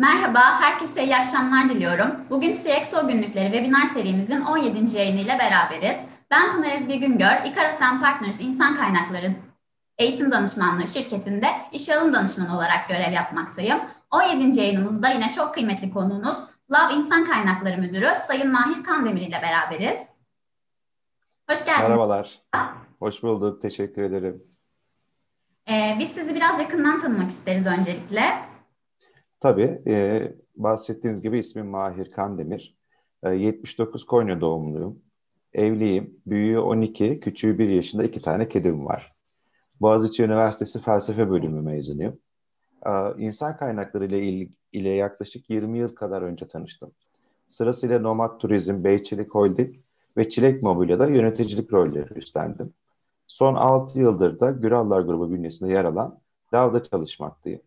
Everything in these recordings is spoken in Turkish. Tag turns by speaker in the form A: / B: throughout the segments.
A: Merhaba, herkese iyi akşamlar diliyorum. Bugün CXO günlükleri webinar serimizin 17. yayınıyla beraberiz. Ben Pınar Ezgi Güngör, Ikarosen Partners İnsan Kaynakları Eğitim Danışmanlığı şirketinde işe alım danışmanı olarak görev yapmaktayım. 17. yayınımızda yine çok kıymetli konuğumuz Lav İnsan Kaynakları Müdürü Sayın Mahir Kandemir ile beraberiz.
B: Hoş geldiniz. Merhabalar. Hoş bulduk. Teşekkür ederim.
A: Ee, biz sizi biraz yakından tanımak isteriz öncelikle.
B: Tabii. E, bahsettiğiniz gibi ismim Mahir Kandemir. E, 79 Konya doğumluyum. Evliyim. Büyüğü 12, küçüğü 1 yaşında iki tane kedim var. Boğaziçi Üniversitesi Felsefe Bölümü mezunuyum. E, insan kaynakları ile, ile yaklaşık 20 yıl kadar önce tanıştım. Sırasıyla Nomad Turizm, Beyçilik Holding ve Çilek Mobilya'da yöneticilik rolleri üstlendim. Son 6 yıldır da Gürallar Grubu bünyesinde yer alan LAV'da çalışmaktayım.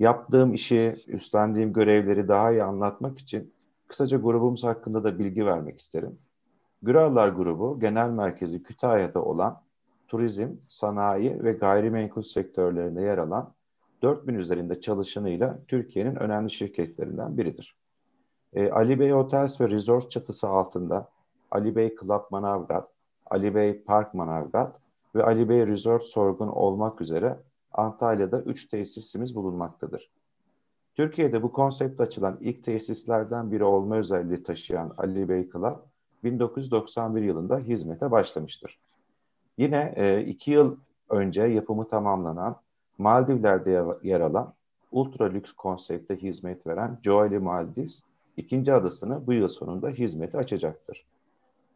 B: Yaptığım işi, üstlendiğim görevleri daha iyi anlatmak için kısaca grubumuz hakkında da bilgi vermek isterim. Gürallar Grubu genel merkezi Kütahya'da olan turizm, sanayi ve gayrimenkul sektörlerinde yer alan 4000 üzerinde çalışanıyla Türkiye'nin önemli şirketlerinden biridir. E, Ali Bey Hotels ve Resort çatısı altında Ali Bey Club Manavgat, Ali Bey Park Manavgat ve Ali Bey Resort Sorgun olmak üzere Antalya'da 3 tesisimiz bulunmaktadır. Türkiye'de bu konsept açılan ilk tesislerden biri olma özelliği taşıyan Ali Bey Club 1991 yılında hizmete başlamıştır. Yine e, iki yıl önce yapımı tamamlanan Maldivler'de yer alan ultra lüks konsepte hizmet veren Jolie Maldives ikinci adasını bu yıl sonunda hizmete açacaktır.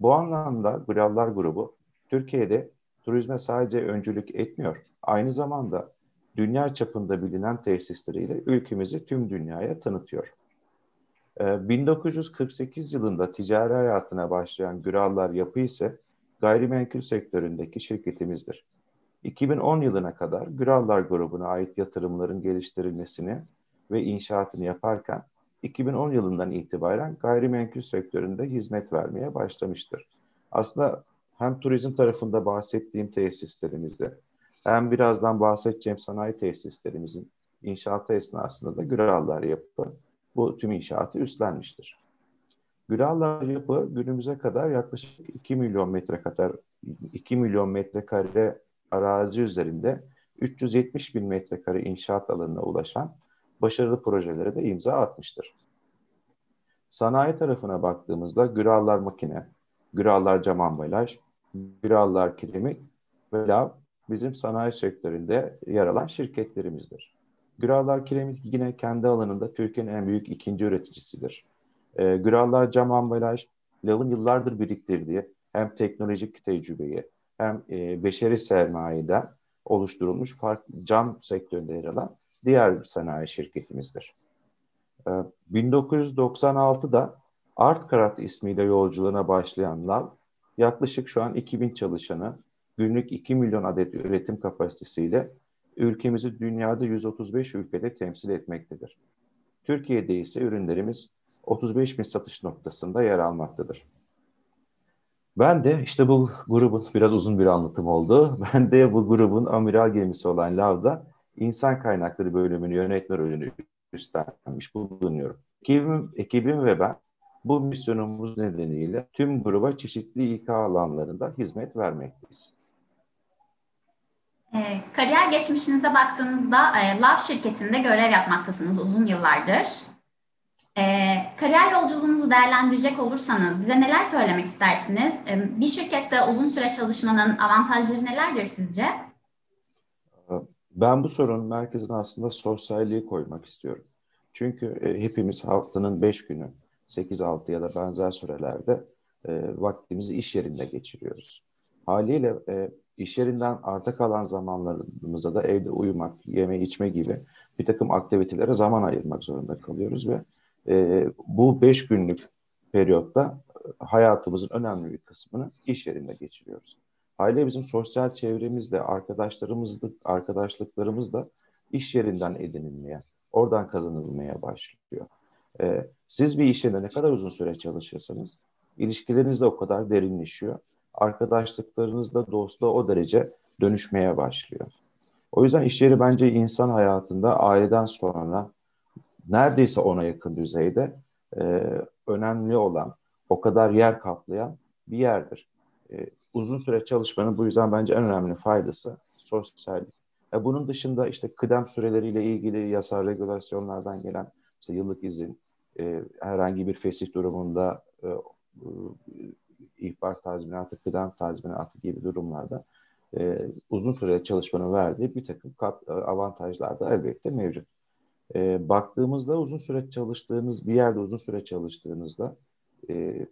B: Bu anlamda Grallar grubu Türkiye'de turizme sadece öncülük etmiyor, aynı zamanda dünya çapında bilinen tesisleriyle ülkemizi tüm dünyaya tanıtıyor. 1948 ee, yılında ticari hayatına başlayan Gürallar Yapı ise gayrimenkul sektöründeki şirketimizdir. 2010 yılına kadar Gürallar grubuna ait yatırımların geliştirilmesini ve inşaatını yaparken 2010 yılından itibaren gayrimenkul sektöründe hizmet vermeye başlamıştır. Aslında hem turizm tarafında bahsettiğim tesislerimizde hem birazdan bahsedeceğim sanayi tesislerimizin inşaatı esnasında da Gürallar Yapı bu tüm inşaatı üstlenmiştir. Gürallar Yapı günümüze kadar yaklaşık 2 milyon metrekare 2 milyon metrekare arazi üzerinde 370 bin metrekare inşaat alanına ulaşan başarılı projelere de imza atmıştır. Sanayi tarafına baktığımızda Gürallar Makine, Gürallar Cam Ambalaj, Gürallar Kiremik ve Lav bizim sanayi sektöründe yer alan şirketlerimizdir. Gürallar Kiremik yine kendi alanında Türkiye'nin en büyük ikinci üreticisidir. E, Gürallar Cam Ambalaj, Lav'ın yıllardır biriktirdiği hem teknolojik tecrübeyi hem e, beşeri sermayeden oluşturulmuş farklı cam sektöründe yer alan diğer sanayi şirketimizdir. 1996'da ee, Art Karat ismiyle yolculuğuna başlayan LAV, yaklaşık şu an 2000 çalışanı, günlük 2 milyon adet üretim kapasitesiyle ülkemizi dünyada 135 ülkede temsil etmektedir. Türkiye'de ise ürünlerimiz 35 bin satış noktasında yer almaktadır. Ben de işte bu grubun biraz uzun bir anlatım oldu. Ben de bu grubun amiral gemisi olan LAV'da insan kaynakları bölümünü yönetme rolünü üstlenmiş bulunuyorum. Ekibim, ekibim ve ben bu misyonumuz nedeniyle tüm gruba çeşitli İK alanlarında hizmet vermekteyiz.
A: E, kariyer geçmişinize baktığınızda e, LAV şirketinde görev yapmaktasınız uzun yıllardır. E, kariyer yolculuğunuzu değerlendirecek olursanız bize neler söylemek istersiniz? E, bir şirkette uzun süre çalışmanın avantajları nelerdir sizce?
B: Ben bu sorunun merkezine aslında sosyalliği koymak istiyorum. Çünkü e, hepimiz haftanın beş günü 8-6 ya da benzer sürelerde e, vaktimizi iş yerinde geçiriyoruz. Haliyle e, iş yerinden arta kalan zamanlarımızda da evde uyumak, yeme içme gibi bir takım aktivitelere zaman ayırmak zorunda kalıyoruz ve e, bu beş günlük periyotta hayatımızın önemli bir kısmını iş yerinde geçiriyoruz. Aile bizim sosyal çevremizde, arkadaşlarımızla, arkadaşlıklarımız da iş yerinden edinilmeye, oradan kazanılmaya başlıyor. Ee, siz bir iş yerinde ne kadar uzun süre çalışırsanız, ilişkileriniz de o kadar derinleşiyor. Arkadaşlıklarınız da dostluğa o derece dönüşmeye başlıyor. O yüzden iş yeri bence insan hayatında aileden sonra neredeyse ona yakın düzeyde e, önemli olan, o kadar yer kaplayan bir yerdir. E, uzun süre çalışmanın bu yüzden bence en önemli faydası sosyallik. E, bunun dışında işte kıdem süreleriyle ilgili yasal regülasyonlardan gelen işte yıllık izin, e, herhangi bir fesih durumunda e, ihbar tazminatı, kıdem tazminatı gibi durumlarda e, uzun süre çalışmanın verdiği bir takım kat, e, avantajlar da elbette mevcut. E, baktığımızda uzun süre çalıştığınız bir yerde uzun süre çalıştığınızda e,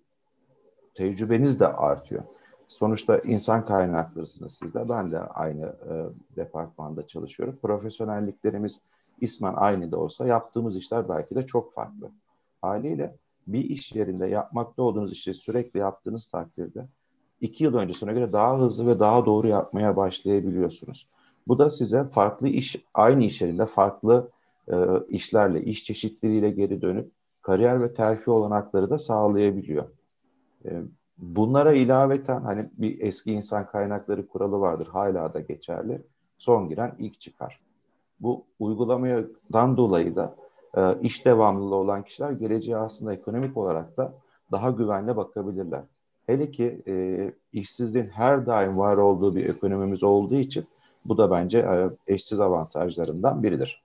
B: tecrübeniz de artıyor. Sonuçta insan kaynaklarısınız siz de. Ben de aynı e, departmanda çalışıyorum. Profesyonelliklerimiz ismen aynı da olsa yaptığımız işler belki de çok farklı. Haliyle bir iş yerinde yapmakta olduğunuz işi sürekli yaptığınız takdirde iki yıl öncesine göre daha hızlı ve daha doğru yapmaya başlayabiliyorsunuz. Bu da size farklı iş, aynı iş yerinde farklı e, işlerle, iş çeşitliliğiyle geri dönüp kariyer ve terfi olanakları da sağlayabiliyor. E, bunlara ilaveten hani bir eski insan kaynakları kuralı vardır, hala da geçerli. Son giren ilk çıkar. Bu uygulamadan dolayı da e, iş devamlılığı olan kişiler geleceğe aslında ekonomik olarak da daha güvenle bakabilirler. Hele ki e, işsizliğin her daim var olduğu bir ekonomimiz olduğu için bu da bence e, eşsiz avantajlarından biridir.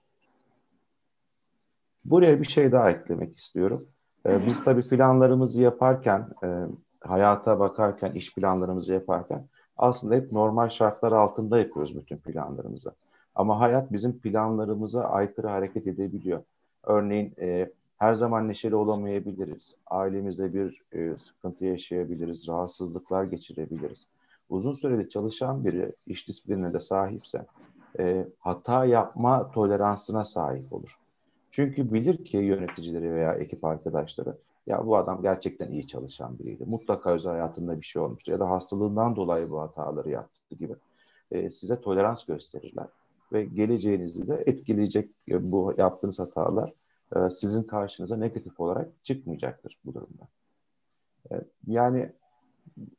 B: Buraya bir şey daha eklemek istiyorum. E, biz tabii planlarımızı yaparken, e, hayata bakarken, iş planlarımızı yaparken aslında hep normal şartlar altında yapıyoruz bütün planlarımızı. Ama hayat bizim planlarımıza aykırı hareket edebiliyor. Örneğin e, her zaman neşeli olamayabiliriz. Ailemizde bir e, sıkıntı yaşayabiliriz, rahatsızlıklar geçirebiliriz. Uzun süreli çalışan biri iş disiplinine de sahipse e, hata yapma toleransına sahip olur. Çünkü bilir ki yöneticileri veya ekip arkadaşları ya bu adam gerçekten iyi çalışan biriydi. Mutlaka özel hayatında bir şey olmuştu ya da hastalığından dolayı bu hataları yaptı gibi. E, size tolerans gösterirler ve geleceğinizi de etkileyecek e, bu yaptığınız hatalar e, sizin karşınıza negatif olarak çıkmayacaktır bu durumda. E, yani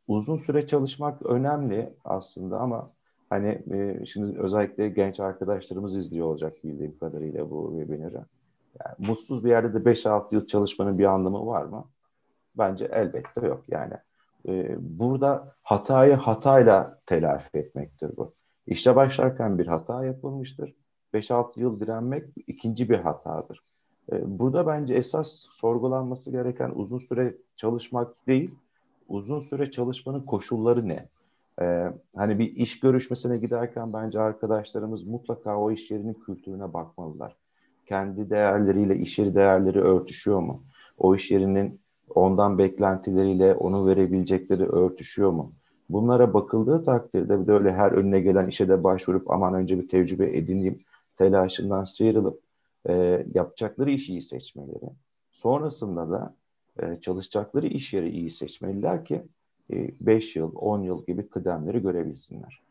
B: uzun süre çalışmak önemli aslında ama hani şimdi özellikle genç arkadaşlarımız izliyor olacak bildiğim kadarıyla bu webinarı. Yani mutsuz bir yerde de 5-6 yıl çalışmanın bir anlamı var mı? Bence elbette yok. Yani burada hatayı hatayla telafi etmektir bu. İşte başlarken bir hata yapılmıştır. 5-6 yıl direnmek ikinci bir hatadır. E, burada bence esas sorgulanması gereken uzun süre çalışmak değil, uzun süre çalışmanın koşulları ne? Ee, hani bir iş görüşmesine giderken bence arkadaşlarımız mutlaka o iş yerinin kültürüne bakmalılar. Kendi değerleriyle iş yeri değerleri örtüşüyor mu? O iş yerinin ondan beklentileriyle onu verebilecekleri örtüşüyor mu? Bunlara bakıldığı takdirde bir de öyle her önüne gelen işe de başvurup aman önce bir tecrübe edineyim telaşından sıyrılıp e, yapacakları işi iyi seçmeleri. Sonrasında da e, çalışacakları iş yeri iyi seçmeliler ki 5 e, yıl, 10 yıl gibi kıdemleri görebilsinler.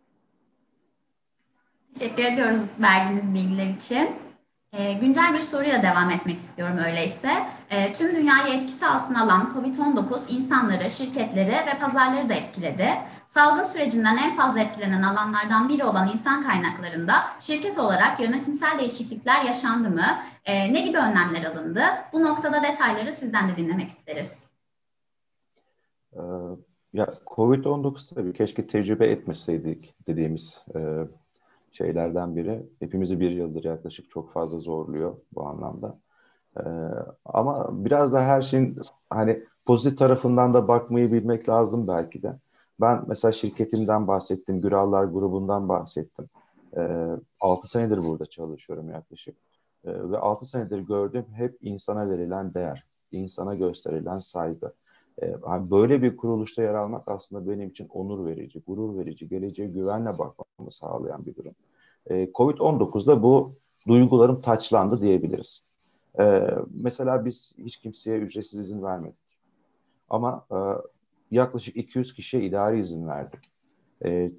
A: Teşekkür ediyoruz verdiğiniz bilgiler için. E, güncel bir soruyla devam etmek istiyorum öyleyse. E, tüm dünyayı etkisi altına alan COVID-19 insanları, şirketleri ve pazarları da etkiledi. Salgın sürecinden en fazla etkilenen alanlardan biri olan insan kaynaklarında şirket olarak yönetimsel değişiklikler yaşandı mı? E, ne gibi önlemler alındı? Bu noktada detayları sizden de dinlemek isteriz.
B: Ya COVID-19 tabii keşke tecrübe etmeseydik dediğimiz e, şeylerden biri. Hepimizi bir yıldır yaklaşık çok fazla zorluyor bu anlamda. Ee, ama biraz da her şeyin hani pozitif tarafından da bakmayı bilmek lazım belki de. Ben mesela şirketimden bahsettim, Gürallar grubundan bahsettim. Ee, 6 senedir burada çalışıyorum yaklaşık. Ee, ve 6 senedir gördüğüm hep insana verilen değer, insana gösterilen saygı. Ee, böyle bir kuruluşta yer almak aslında benim için onur verici, gurur verici, geleceğe güvenle bakmamı sağlayan bir durum. Ee, Covid-19'da bu duygularım taçlandı diyebiliriz. Ee, mesela biz hiç kimseye ücretsiz izin vermedik. Ama e, yaklaşık 200 kişiye idari izin verdik.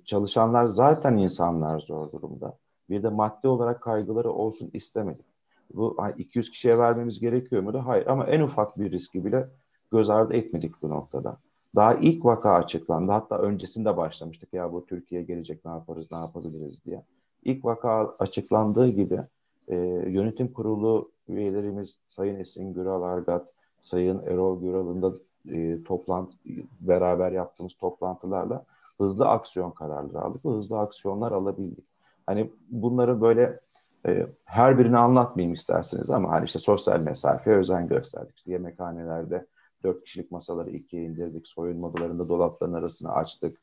B: Çalışanlar zaten insanlar zor durumda. Bir de maddi olarak kaygıları olsun istemedik. Bu 200 kişiye vermemiz gerekiyor mu da? Hayır ama en ufak bir riski bile göz ardı etmedik bu noktada. Daha ilk vaka açıklandı. Hatta öncesinde başlamıştık ya bu Türkiye'ye gelecek ne yaparız ne yapabiliriz diye. İlk vaka açıklandığı gibi e, yönetim kurulu üyelerimiz Sayın Esin Güral Argat, Sayın Erol Güral'ın da e, toplantı beraber yaptığımız toplantılarla hızlı aksiyon kararları aldık ve hızlı aksiyonlar alabildik. Hani bunları böyle e, her birini anlatmayayım isterseniz ama hani işte sosyal mesafeye özen gösterdik. İşte yemekhanelerde dört kişilik masaları ikiye indirdik. Soyunma odalarında dolapların arasını açtık.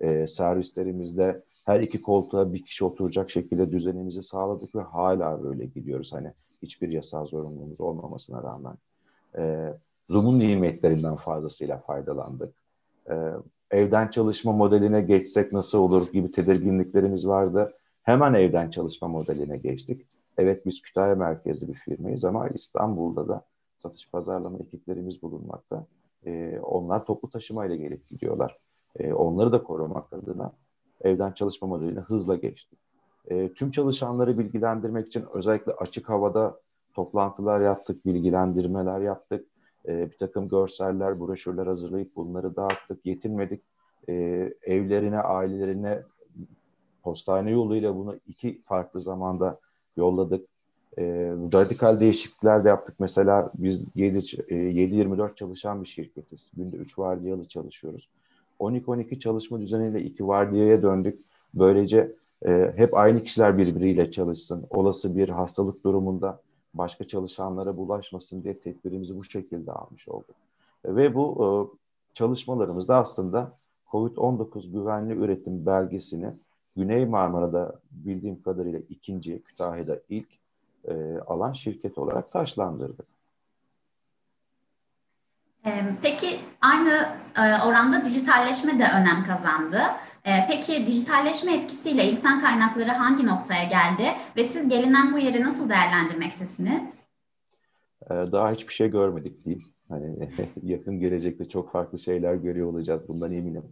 B: E, servislerimizde her iki koltuğa bir kişi oturacak şekilde düzenimizi sağladık ve hala böyle gidiyoruz. Hani hiçbir yasal zorunluluğumuz olmamasına rağmen. E, Zoom'un nimetlerinden fazlasıyla faydalandık. E, evden çalışma modeline geçsek nasıl olur gibi tedirginliklerimiz vardı. Hemen evden çalışma modeline geçtik. Evet biz Kütahya merkezli bir firmayız ama İstanbul'da da satış pazarlama ekiplerimiz bulunmakta. E, onlar toplu taşımayla gelip gidiyorlar. E, onları da korumak adına evden çalışma modeline hızla geçtik. E, tüm çalışanları bilgilendirmek için özellikle açık havada toplantılar yaptık, bilgilendirmeler yaptık. E, bir takım görseller, broşürler hazırlayıp bunları dağıttık, yetinmedik. E, evlerine, ailelerine postane yoluyla bunu iki farklı zamanda yolladık. E, radikal değişiklikler de yaptık. Mesela biz 7-24 e, çalışan bir şirketiz. Günde 3 vardiyalı çalışıyoruz. 12-12 çalışma düzeniyle 2 vardiyaya döndük. Böylece e, hep aynı kişiler birbiriyle çalışsın. Olası bir hastalık durumunda başka çalışanlara bulaşmasın diye tedbirimizi bu şekilde almış olduk. Ve bu e, çalışmalarımızda aslında COVID-19 güvenli üretim belgesini Güney Marmara'da bildiğim kadarıyla ikinci, Kütahya'da ilk e, alan şirket olarak taşlandırdık.
A: Peki aynı e, oranda dijitalleşme de önem kazandı. E, peki dijitalleşme etkisiyle insan kaynakları hangi noktaya geldi ve siz gelinen bu yeri nasıl değerlendirmektesiniz?
B: E, daha hiçbir şey görmedik diyeyim. Hani yakın gelecekte çok farklı şeyler görüyor olacağız bundan eminim.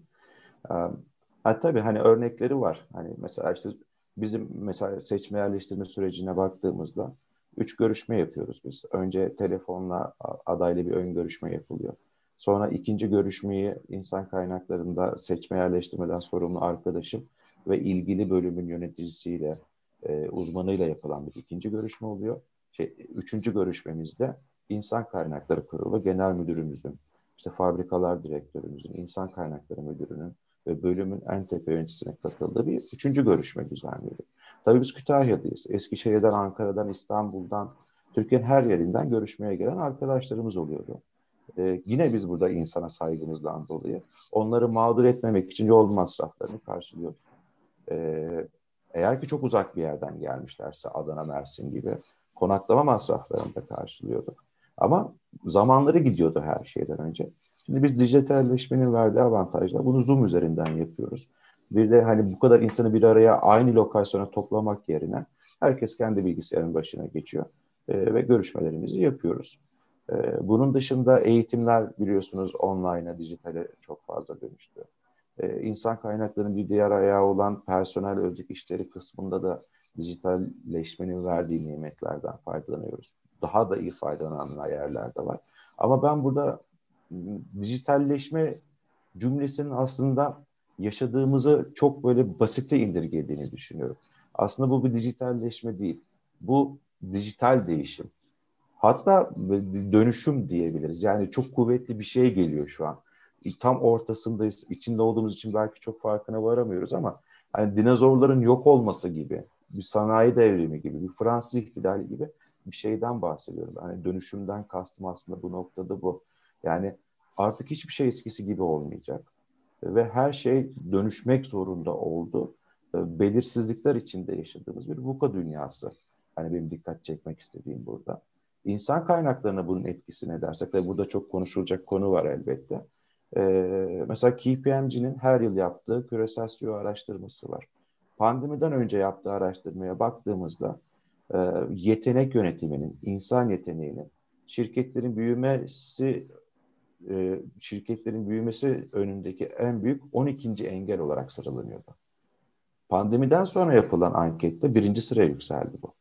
B: Ha tabii hani örnekleri var. Hani mesela işte bizim mesela seçme yerleştirme sürecine baktığımızda üç görüşme yapıyoruz biz. Önce telefonla adayla bir ön görüşme yapılıyor. Sonra ikinci görüşmeyi insan kaynaklarında seçme yerleştirmeden sorumlu arkadaşım ve ilgili bölümün yöneticisiyle, e, uzmanıyla yapılan bir ikinci görüşme oluyor. Şey, üçüncü görüşmemizde insan kaynakları kurulu genel müdürümüzün, işte fabrikalar direktörümüzün, insan kaynakları müdürünün ve bölümün en tepe yöneticisine katıldığı bir üçüncü görüşme düzenliyorduk. Tabii biz Kütahya'dayız. Eskişehir'den, Ankara'dan, İstanbul'dan, Türkiye'nin her yerinden görüşmeye gelen arkadaşlarımız oluyordu. Ee, yine biz burada insana saygımızdan dolayı onları mağdur etmemek için yol masraflarını karşılıyorduk. Ee, eğer ki çok uzak bir yerden gelmişlerse Adana, Mersin gibi konaklama masraflarını da karşılıyorduk. Ama zamanları gidiyordu her şeyden önce. Şimdi biz dijitalleşmenin verdiği avantajla bunu Zoom üzerinden yapıyoruz. Bir de hani bu kadar insanı bir araya aynı lokasyona toplamak yerine herkes kendi bilgisayarın başına geçiyor e, ve görüşmelerimizi yapıyoruz. E, bunun dışında eğitimler biliyorsunuz online'a, dijitale çok fazla dönüştü. E, insan kaynaklarının bir diğer ayağı olan personel özlük işleri kısmında da dijitalleşmenin verdiği nimetlerden faydalanıyoruz. Daha da iyi faydalanan yerler de var. Ama ben burada dijitalleşme cümlesinin aslında yaşadığımızı çok böyle basite indirgediğini düşünüyorum. Aslında bu bir dijitalleşme değil. Bu dijital değişim. Hatta dönüşüm diyebiliriz. Yani çok kuvvetli bir şey geliyor şu an. Tam ortasındayız. İçinde olduğumuz için belki çok farkına varamıyoruz ama hani dinozorların yok olması gibi, bir sanayi devrimi gibi, bir Fransız ihtilali gibi bir şeyden bahsediyorum. Hani dönüşümden kastım aslında bu noktada bu. Yani artık hiçbir şey eskisi gibi olmayacak ve her şey dönüşmek zorunda oldu. Ee, belirsizlikler içinde yaşadığımız bir VUCA dünyası. Hani benim dikkat çekmek istediğim burada. İnsan kaynaklarına bunun etkisi ne dersek de burada çok konuşulacak konu var elbette. Ee, mesela KPMG'nin her yıl yaptığı küresel CEO araştırması var. Pandemiden önce yaptığı araştırmaya baktığımızda e, yetenek yönetiminin, insan yeteneğinin şirketlerin büyümesi e, şirketlerin büyümesi önündeki en büyük 12. engel olarak sıralanıyordu. Pandemiden sonra yapılan ankette birinci sıraya yükseldi bu.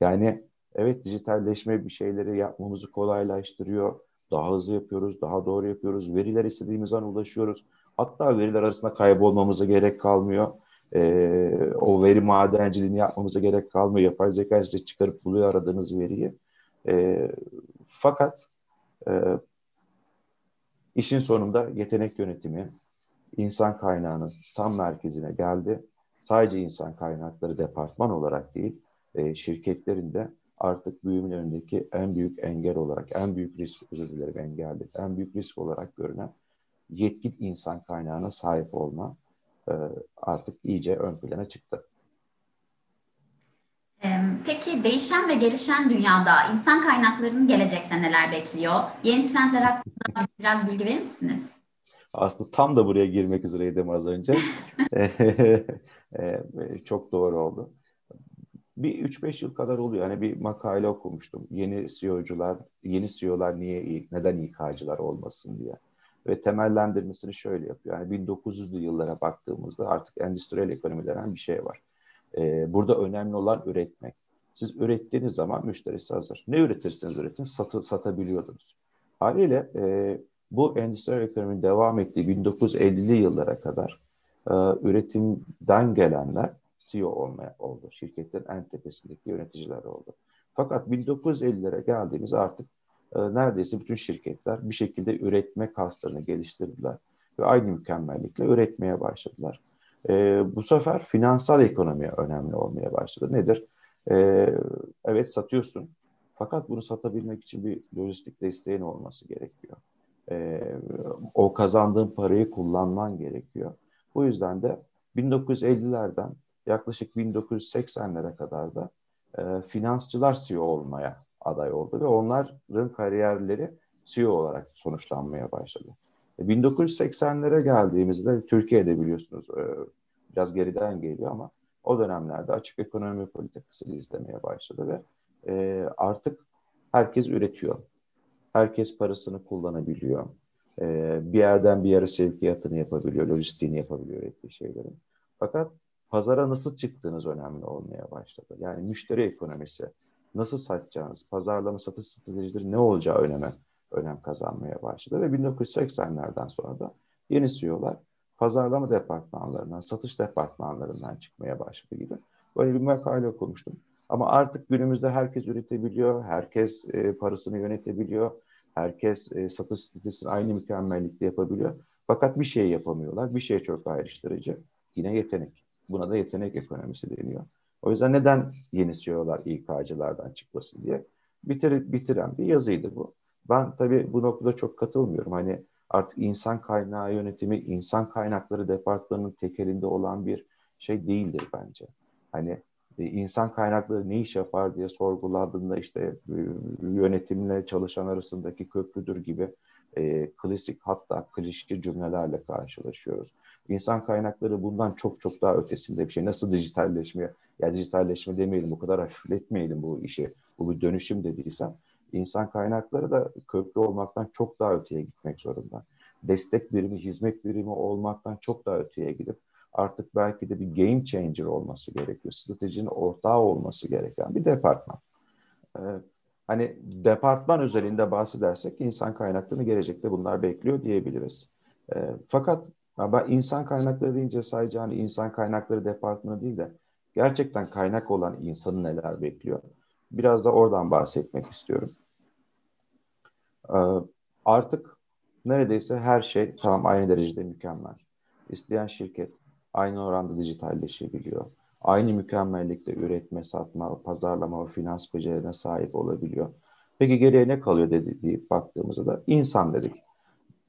B: Yani evet dijitalleşme bir şeyleri yapmamızı kolaylaştırıyor. Daha hızlı yapıyoruz, daha doğru yapıyoruz. Veriler istediğimiz an ulaşıyoruz. Hatta veriler arasında kaybolmamıza gerek kalmıyor. e, o veri madenciliğini yapmamıza gerek kalmıyor. Yapay zeka size çıkarıp buluyor aradığınız veriyi. E, fakat e, işin sonunda yetenek yönetimi insan kaynağının tam merkezine geldi. Sadece insan kaynakları departman olarak değil, e, şirketlerin de artık büyümün önündeki en büyük engel olarak, en büyük risk, özür dilerim engeldi, en büyük risk olarak görünen yetkin insan kaynağına sahip olma e, artık iyice ön plana çıktı.
A: Peki değişen ve gelişen dünyada insan kaynaklarının gelecekte neler bekliyor? Yeni trendler hakkında biraz bilgi verir misiniz?
B: Aslında tam da buraya girmek üzereydim az önce. Çok doğru oldu. Bir 3-5 yıl kadar oluyor. Hani bir makale okumuştum. Yeni CEO'cular, yeni CEO'lar niye iyi, neden İK'cılar olmasın diye. Ve temellendirmesini şöyle yapıyor. Yani 1900'lü yıllara baktığımızda artık endüstriyel ekonomi denen bir şey var. Ee, burada önemli olan üretmek. Siz ürettiğiniz zaman müşterisi hazır. Ne üretirseniz üretin satı, satabiliyordunuz. Haliyle e, bu endüstriyel ekonominin devam ettiği 1950'li yıllara kadar e, üretimden gelenler CEO olmaya oldu. Şirketlerin en tepesindeki yöneticiler oldu. Fakat 1950'lere geldiğimiz artık e, neredeyse bütün şirketler bir şekilde üretme kaslarını geliştirdiler ve aynı mükemmellikle üretmeye başladılar. E, bu sefer finansal ekonomiye önemli olmaya başladı. Nedir? E, evet satıyorsun fakat bunu satabilmek için bir lojistik desteğin olması gerekiyor. E, o kazandığın parayı kullanman gerekiyor. Bu yüzden de 1950'lerden yaklaşık 1980'lere kadar da e, finansçılar CEO olmaya aday oldu ve onların kariyerleri CEO olarak sonuçlanmaya başladı. 1980'lere e, geldiğimizde Türkiye'de biliyorsunuz e, biraz geriden geliyor ama o dönemlerde açık ekonomi politikasını izlemeye başladı ve e, artık herkes üretiyor. Herkes parasını kullanabiliyor. Bir yerden bir yere sevkiyatını yapabiliyor, lojistiğini yapabiliyor ürettiği şeylerin. Fakat pazara nasıl çıktığınız önemli olmaya başladı. Yani müşteri ekonomisi, nasıl satacağınız, pazarlama satış stratejileri ne olacağı öneme önem kazanmaya başladı. Ve 1980'lerden sonra da yeni CEO'lar pazarlama departmanlarından, satış departmanlarından çıkmaya başladı gibi. Böyle bir makale okumuştum. Ama artık günümüzde herkes üretebiliyor, herkes e, parasını yönetebiliyor, herkes e, satış stratejisini aynı mükemmellikte yapabiliyor. Fakat bir şey yapamıyorlar, bir şey çok ayrıştırıcı. Yine yetenek. Buna da yetenek ekonomisi deniyor. O yüzden neden yeni CEO'lar İK'cılardan çıkmasın diye bitir, bitiren bir yazıydı bu. Ben tabii bu noktada çok katılmıyorum. Hani artık insan kaynağı yönetimi, insan kaynakları departmanının tekelinde olan bir şey değildir bence. Hani e, insan kaynakları ne iş yapar diye sorguladığında işte e, yönetimle çalışan arasındaki köprüdür gibi e, klasik hatta klişe cümlelerle karşılaşıyoruz. İnsan kaynakları bundan çok çok daha ötesinde bir şey. Nasıl dijitalleşme, ya dijitalleşme demeyelim bu kadar hafifletmeyelim bu işi. Bu bir dönüşüm dediysem insan kaynakları da köprü olmaktan çok daha öteye gitmek zorunda. Destek birimi, hizmet birimi olmaktan çok daha öteye gidip artık belki de bir game changer olması gerekiyor. Stratejinin ortağı olması gereken bir departman. Ee, hani departman özelinde bahsedersek insan kaynaklarını gelecekte bunlar bekliyor diyebiliriz. E, fakat ben insan kaynakları deyince sadece hani insan kaynakları departmanı değil de gerçekten kaynak olan insanı neler bekliyor? Biraz da oradan bahsetmek istiyorum. E, artık neredeyse her şey tamam aynı derecede mükemmel. İsteyen şirket aynı oranda dijitalleşebiliyor aynı mükemmellikle üretme, satma, pazarlama ve finans becerilerine sahip olabiliyor. Peki geriye ne kalıyor dedi, deyip baktığımızda da insan dedik.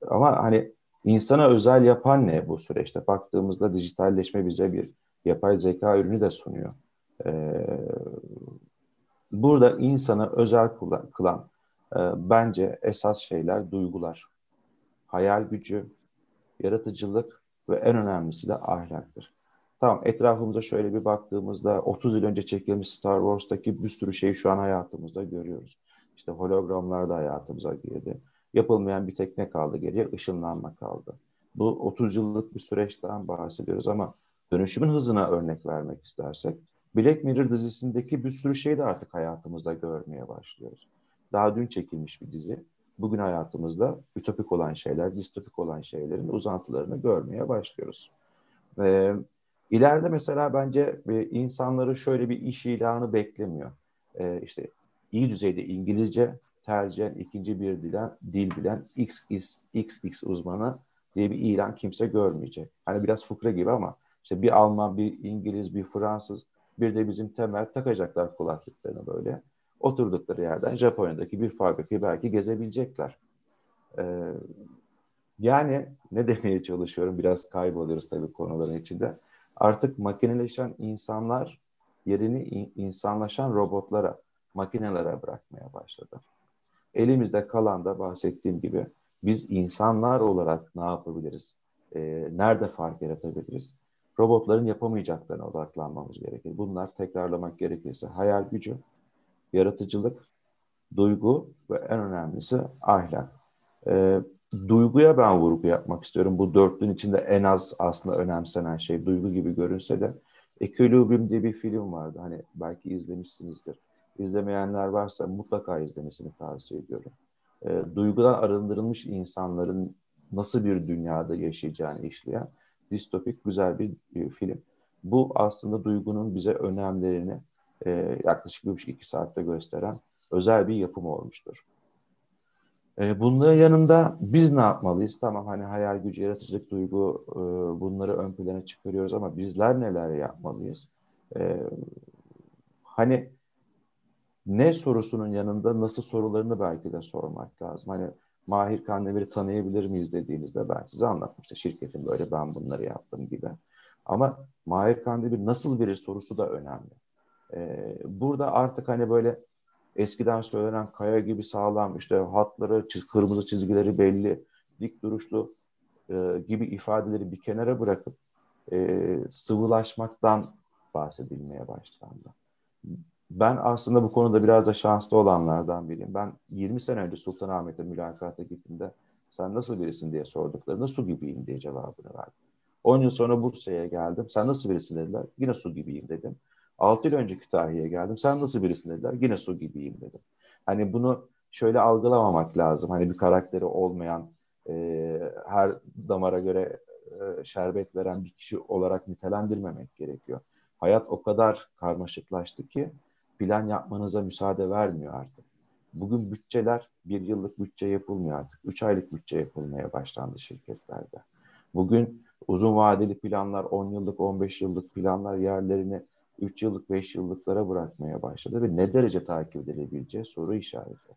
B: Ama hani insana özel yapan ne bu süreçte? Baktığımızda dijitalleşme bize bir yapay zeka ürünü de sunuyor. Ee, burada insana özel kılan bence esas şeyler duygular, hayal gücü, yaratıcılık ve en önemlisi de ahlaktır. Tamam etrafımıza şöyle bir baktığımızda 30 yıl önce çekilmiş Star Wars'taki bir sürü şeyi şu an hayatımızda görüyoruz. İşte hologramlar da hayatımıza girdi. Yapılmayan bir tek ne kaldı geriye? Işınlanma kaldı. Bu 30 yıllık bir süreçten bahsediyoruz ama dönüşümün hızına örnek vermek istersek Black Mirror dizisindeki bir sürü şeyi de artık hayatımızda görmeye başlıyoruz. Daha dün çekilmiş bir dizi. Bugün hayatımızda ütopik olan şeyler, distopik olan şeylerin uzantılarını görmeye başlıyoruz. Ee, İleride mesela bence insanları şöyle bir iş ilanı beklemiyor. E, işte iyi düzeyde İngilizce tercihen ikinci bir dilen, dil bilen XX, XX uzmanı diye bir ilan kimse görmeyecek. Hani biraz fıkra gibi ama işte bir Alman, bir İngiliz, bir Fransız, bir de bizim temel takacaklar kulaklıklarını böyle. Oturdukları yerden Japonya'daki bir fabrikayı belki gezebilecekler. Ee, yani ne demeye çalışıyorum? Biraz kayboluyoruz tabii konuların içinde. Artık makineleşen insanlar yerini insanlaşan robotlara, makinelere bırakmaya başladı. Elimizde kalan da bahsettiğim gibi biz insanlar olarak ne yapabiliriz? Ee, nerede fark yaratabiliriz? Robotların yapamayacaklarına odaklanmamız gerekir. Bunlar tekrarlamak gerekirse hayal gücü, yaratıcılık, duygu ve en önemlisi ahlak. Ee, duyguya ben vurgu yapmak istiyorum. Bu dörtlünün içinde en az aslında önemsenen şey duygu gibi görünse de Ekölübüm diye bir film vardı. Hani belki izlemişsinizdir. İzlemeyenler varsa mutlaka izlemesini tavsiye ediyorum. E, duygudan arındırılmış insanların nasıl bir dünyada yaşayacağını işleyen distopik güzel bir, bir film. Bu aslında duygunun bize önemlerini e, yaklaşık bir buçuk iki saatte gösteren özel bir yapım olmuştur. E, bunların yanında biz ne yapmalıyız? Tamam hani hayal gücü, yaratıcılık, duygu e, bunları ön plana çıkarıyoruz ama bizler neler yapmalıyız? E, hani ne sorusunun yanında nasıl sorularını belki de sormak lazım. Hani Mahir Kandemir'i tanıyabilir miyiz dediğinizde ben size anlatmıştım. Şirketin böyle ben bunları yaptım gibi. Ama Mahir Kandemir nasıl biri sorusu da önemli. Ee, burada artık hani böyle eskiden söylenen kaya gibi sağlam işte hatları, çiz, kırmızı çizgileri belli, dik duruşlu e, gibi ifadeleri bir kenara bırakıp e, sıvılaşmaktan bahsedilmeye başlandı ben aslında bu konuda biraz da şanslı olanlardan biriyim. Ben 20 sene önce Sultanahmet'e mülakata gittiğimde sen nasıl birisin diye sorduklarında su gibiyim diye cevabını verdim. 10 yıl sonra Bursa'ya geldim. Sen nasıl birisin dediler. Yine su gibiyim dedim. 6 yıl önce Kütahya'ya geldim. Sen nasıl birisin dediler. Yine su gibiyim dedim. Hani bunu şöyle algılamamak lazım. Hani bir karakteri olmayan, e, her damara göre e, şerbet veren bir kişi olarak nitelendirmemek gerekiyor. Hayat o kadar karmaşıklaştı ki plan yapmanıza müsaade vermiyor artık. Bugün bütçeler bir yıllık bütçe yapılmıyor artık. Üç aylık bütçe yapılmaya başlandı şirketlerde. Bugün uzun vadeli planlar, 10 yıllık, 15 yıllık planlar yerlerini 3 yıllık, 5 yıllıklara bırakmaya başladı ve ne derece takip edilebileceği soru işareti.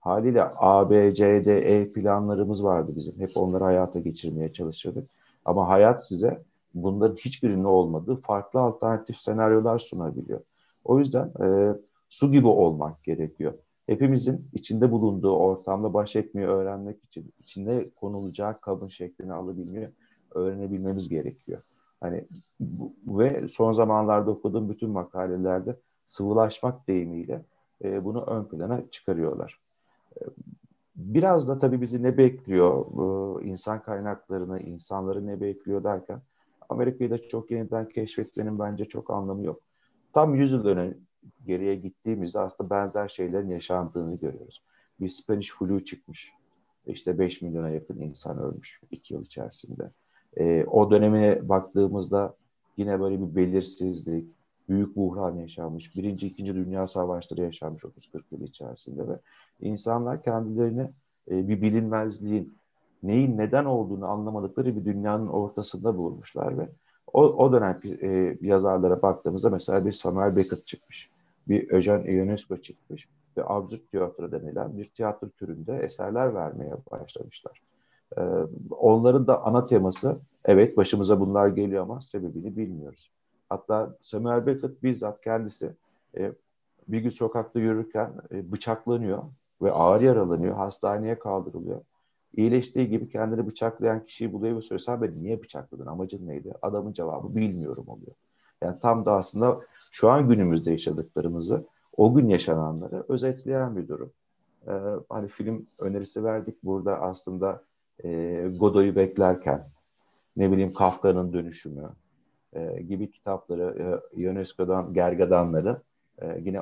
B: Haliyle A, B, C, D, E planlarımız vardı bizim. Hep onları hayata geçirmeye çalışıyorduk. Ama hayat size bunların hiçbirinin olmadığı farklı alternatif senaryolar sunabiliyor. O yüzden e, su gibi olmak gerekiyor. Hepimizin içinde bulunduğu ortamda baş etmeyi öğrenmek için içinde konulacağı kabın şeklini alabilmeyi öğrenebilmemiz gerekiyor. Hani bu, ve son zamanlarda okuduğum bütün makalelerde sıvılaşmak deyimiyle e, bunu ön plana çıkarıyorlar. E, biraz da tabii bizi ne bekliyor, insan kaynaklarını, insanları ne bekliyor derken Amerika'yı da çok yeniden keşfetmenin bence çok anlamı yok. Tam 100 yıl önce geriye gittiğimizde aslında benzer şeylerin yaşandığını görüyoruz. Bir Spanish flu çıkmış. İşte 5 milyona yakın insan ölmüş 2 yıl içerisinde. E, o döneme baktığımızda yine böyle bir belirsizlik, büyük buhran yaşanmış. Birinci, ikinci dünya savaşları yaşanmış 30-40 yıl içerisinde ve insanlar kendilerini e, bir bilinmezliğin neyin neden olduğunu anlamadıkları bir dünyanın ortasında bulmuşlar ve o, o dönem e, yazarlara baktığımızda mesela bir Samuel Beckett çıkmış. Bir Eugene Ionesco çıkmış ve absürt tiyatro denilen bir tiyatro türünde eserler vermeye başlamışlar. Ee, onların da ana teması evet başımıza bunlar geliyor ama sebebini bilmiyoruz. Hatta Samuel Beckett bizzat kendisi e, bir gün sokakta yürürken e, bıçaklanıyor ve ağır yaralanıyor, hastaneye kaldırılıyor iyileştiği gibi kendini bıçaklayan kişiyi buluyor ve soruyor beni niye bıçakladın amacın neydi? Adamın cevabı bilmiyorum oluyor. Yani tam da aslında şu an günümüzde yaşadıklarımızı o gün yaşananları özetleyen bir durum. Ee, hani film önerisi verdik burada aslında e, Godoy'u beklerken ne bileyim Kafka'nın dönüşümü e, gibi kitapları e, UNESCO'dan Gergadanları e, yine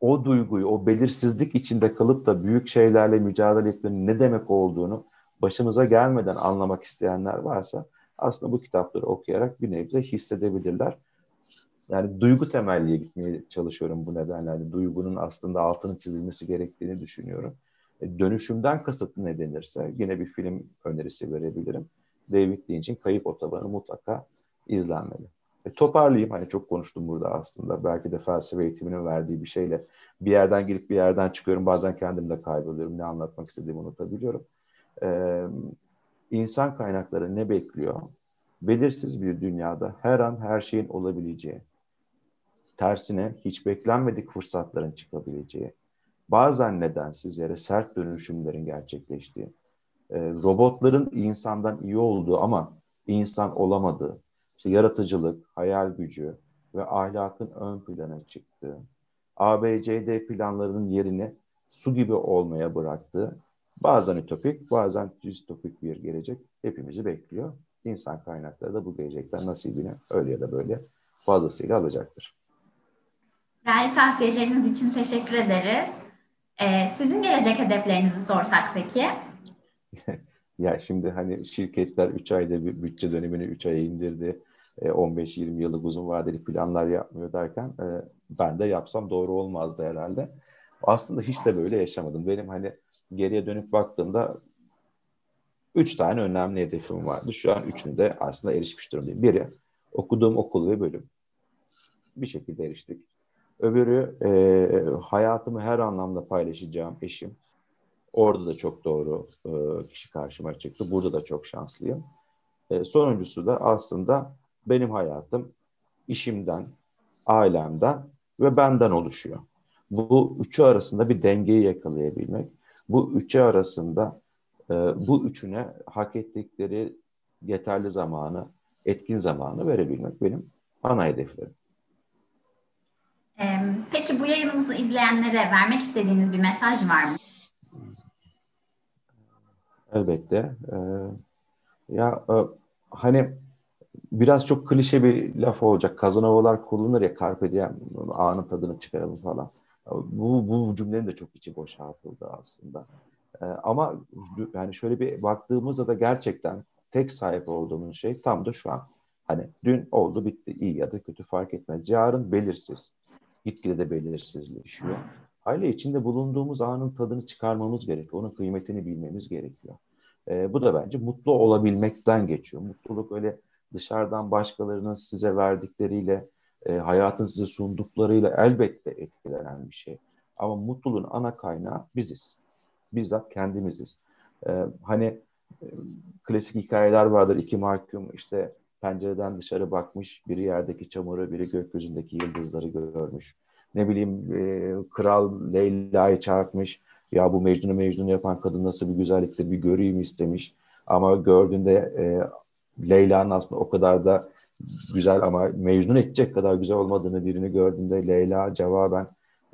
B: o duyguyu, o belirsizlik içinde kalıp da büyük şeylerle mücadele etmenin ne demek olduğunu başımıza gelmeden anlamak isteyenler varsa aslında bu kitapları okuyarak bir nebze hissedebilirler. Yani duygu temelliye gitmeye çalışıyorum bu nedenle. Yani duygunun aslında altının çizilmesi gerektiğini düşünüyorum. E, dönüşümden kasıt ne denirse yine bir film önerisi verebilirim. David Lynch'in Kayıp Otobanı mutlaka izlenmeli. E, toparlayayım. Hani çok konuştum burada aslında. Belki de felsefe eğitiminin verdiği bir şeyle bir yerden girip bir yerden çıkıyorum. Bazen kendim de kayboluyorum. Ne anlatmak istediğimi unutabiliyorum. Ee, insan kaynakları ne bekliyor? Belirsiz bir dünyada her an her şeyin olabileceği, tersine hiç beklenmedik fırsatların çıkabileceği, bazen nedensiz yere sert dönüşümlerin gerçekleştiği, e, robotların insandan iyi olduğu ama insan olamadığı, işte yaratıcılık, hayal gücü ve ahlakın ön plana çıktığı, ABCD planlarının yerini su gibi olmaya bıraktığı, bazen ütopik, bazen distopik bir gelecek hepimizi bekliyor. İnsan kaynakları da bu gelecekten nasibini öyle ya da böyle fazlasıyla alacaktır.
A: Değerli tavsiyeleriniz için teşekkür ederiz. Ee, sizin gelecek hedeflerinizi sorsak peki?
B: ya şimdi hani şirketler 3 ayda bir bütçe dönemini 3 aya indirdi. 15-20 e, yıllık uzun vadeli planlar yapmıyor derken e, ben de yapsam doğru olmazdı herhalde. Aslında hiç de böyle yaşamadım. Benim hani geriye dönüp baktığımda üç tane önemli hedefim vardı. Şu an üçünü de aslında erişmiş durumdayım. Biri okuduğum okul ve bölüm. Bir şekilde eriştik. Öbürü e, hayatımı her anlamda paylaşacağım eşim. Orada da çok doğru e, kişi karşıma çıktı. Burada da çok şanslıyım. E, sonuncusu da aslında benim hayatım işimden, ailemden ve benden oluşuyor. Bu üçü arasında bir dengeyi yakalayabilmek, bu üçü arasında e, bu üçüne hak ettikleri yeterli zamanı, etkin zamanı verebilmek benim ana hedeflerim.
A: Peki bu yayınımızı izleyenlere vermek istediğiniz bir mesaj var mı?
B: Elbette. Ee, ya e, hani biraz çok klişe bir laf olacak. Kazanovalar kullanır ya carpe diem anın tadını çıkaralım falan. Bu, bu cümlenin de çok içi boşaltıldı aslında. Ee, ama yani şöyle bir baktığımızda da gerçekten tek sahip olduğumuz şey tam da şu an. Hani dün oldu bitti iyi ya da kötü fark etmez. Yarın belirsiz. Gitgide de belirsizleşiyor. Aile içinde bulunduğumuz anın tadını çıkarmamız gerekiyor. Onun kıymetini bilmemiz gerekiyor. Ee, bu da bence mutlu olabilmekten geçiyor. Mutluluk öyle dışarıdan başkalarının size verdikleriyle, e, hayatın size sunduklarıyla elbette etkilenen bir şey. Ama mutluluğun ana kaynağı biziz. Bizzat kendimiziz. E, hani e, klasik hikayeler vardır. İki mahkum işte pencereden dışarı bakmış, biri yerdeki çamuru, biri gökyüzündeki yıldızları görmüş. Ne bileyim e, kral Leyla'yı çarpmış. Ya bu Mecnun'u Mecnun yapan kadın nasıl bir güzelliktir bir göreyim istemiş. Ama gördüğünde e, Leyla'nın aslında o kadar da güzel ama mecnun edecek kadar güzel olmadığını birini gördüğünde Leyla cevaben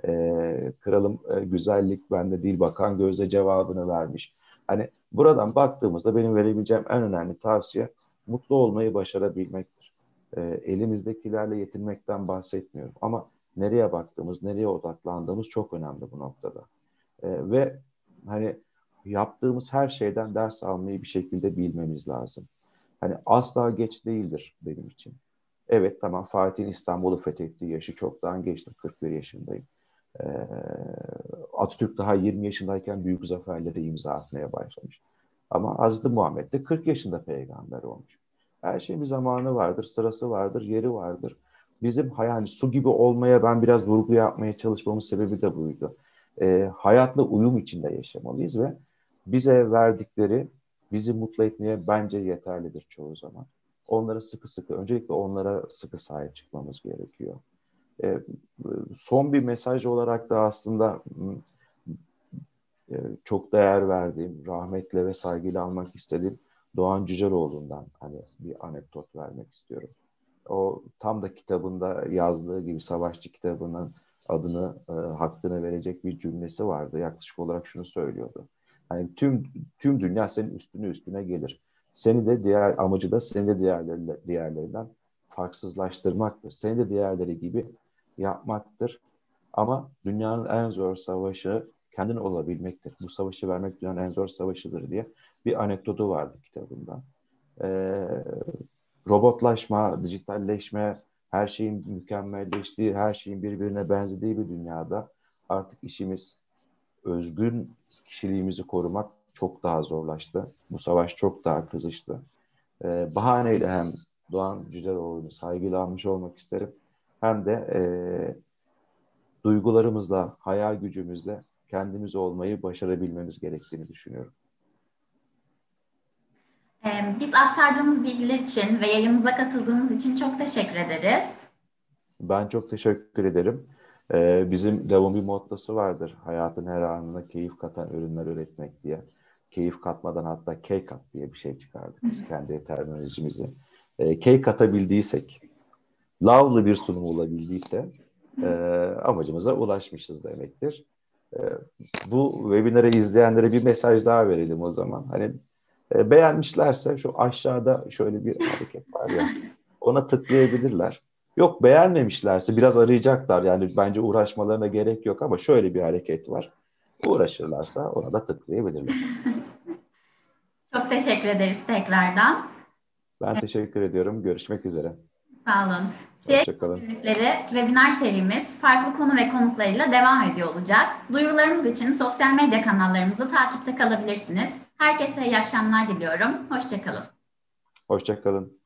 B: e, kralım e, güzellik bende değil bakan gözle cevabını vermiş. Hani buradan baktığımızda benim verebileceğim en önemli tavsiye mutlu olmayı başarabilmektir. E, elimizdekilerle yetinmekten bahsetmiyorum ama nereye baktığımız, nereye odaklandığımız çok önemli bu noktada. E, ve hani yaptığımız her şeyden ders almayı bir şekilde bilmemiz lazım. Hani asla geç değildir benim için. Evet tamam Fatih'in İstanbul'u fethettiği yaşı çoktan geçtim. 41 yaşındayım. Ee, Atatürk daha 20 yaşındayken büyük zaferleri imza atmaya başlamış. Ama Hazreti Muhammed de 40 yaşında peygamber olmuş. Her şeyin bir zamanı vardır, sırası vardır, yeri vardır. Bizim yani su gibi olmaya ben biraz vurgu yapmaya çalışmamın sebebi de buydu. Ee, hayatla uyum içinde yaşamalıyız ve bize verdikleri bizi mutlu etmeye bence yeterlidir çoğu zaman. Onlara sıkı sıkı, öncelikle onlara sıkı sahip çıkmamız gerekiyor. E, son bir mesaj olarak da aslında e, çok değer verdiğim, rahmetle ve saygıyla almak istediğim Doğan Cüceloğlu'ndan hani bir anekdot vermek istiyorum. O tam da kitabında yazdığı gibi Savaşçı kitabının adını, e, hakkını verecek bir cümlesi vardı. Yaklaşık olarak şunu söylüyordu. Hani tüm tüm dünya senin üstüne üstüne gelir. Seni de diğer amacı da seni de diğerleriyle, diğerlerinden farksızlaştırmaktır. Seni de diğerleri gibi yapmaktır. Ama dünyanın en zor savaşı kendin olabilmektir. Bu savaşı vermek dünyanın en zor savaşıdır diye bir anekdotu vardı kitabında. e, robotlaşma, dijitalleşme, her şeyin mükemmelleştiği, her şeyin birbirine benzediği bir dünyada artık işimiz özgün kişiliğimizi korumak çok daha zorlaştı. Bu savaş çok daha kızıştı. Ee, bahaneyle hem Doğan Cüceloğlu'nu saygıyla almış olmak isterim. Hem de e, duygularımızla, hayal gücümüzle kendimiz olmayı başarabilmemiz gerektiğini düşünüyorum.
A: Ee, biz aktardığınız bilgiler için ve yayınımıza katıldığınız için çok teşekkür ederiz.
B: Ben çok teşekkür ederim. Ee, bizim Devon bir mottosu vardır. Hayatın her anına keyif katan ürünler üretmek diye. Keyif katmadan hatta key kat diye bir şey çıkardık biz kendi terminolojimizi. Ee, key katabildiysek, lavlı bir sunum olabildiyse e, amacımıza ulaşmışız demektir. E, bu webinarı izleyenlere bir mesaj daha verelim o zaman. Hani e, beğenmişlerse şu aşağıda şöyle bir hareket var ya ona tıklayabilirler. Yok beğenmemişlerse biraz arayacaklar. Yani bence uğraşmalarına gerek yok ama şöyle bir hareket var. Uğraşırlarsa ona da tıklayabilirler.
A: Çok teşekkür ederiz tekrardan.
B: Ben teşekkür ediyorum. Görüşmek üzere.
A: Sağ olun. Hoşçakalın. Günlükleri webinar serimiz farklı konu ve konuklarıyla devam ediyor olacak. Duyurularımız için sosyal medya kanallarımızı takipte kalabilirsiniz. Herkese iyi akşamlar diliyorum. Hoşçakalın.
B: Hoşçakalın.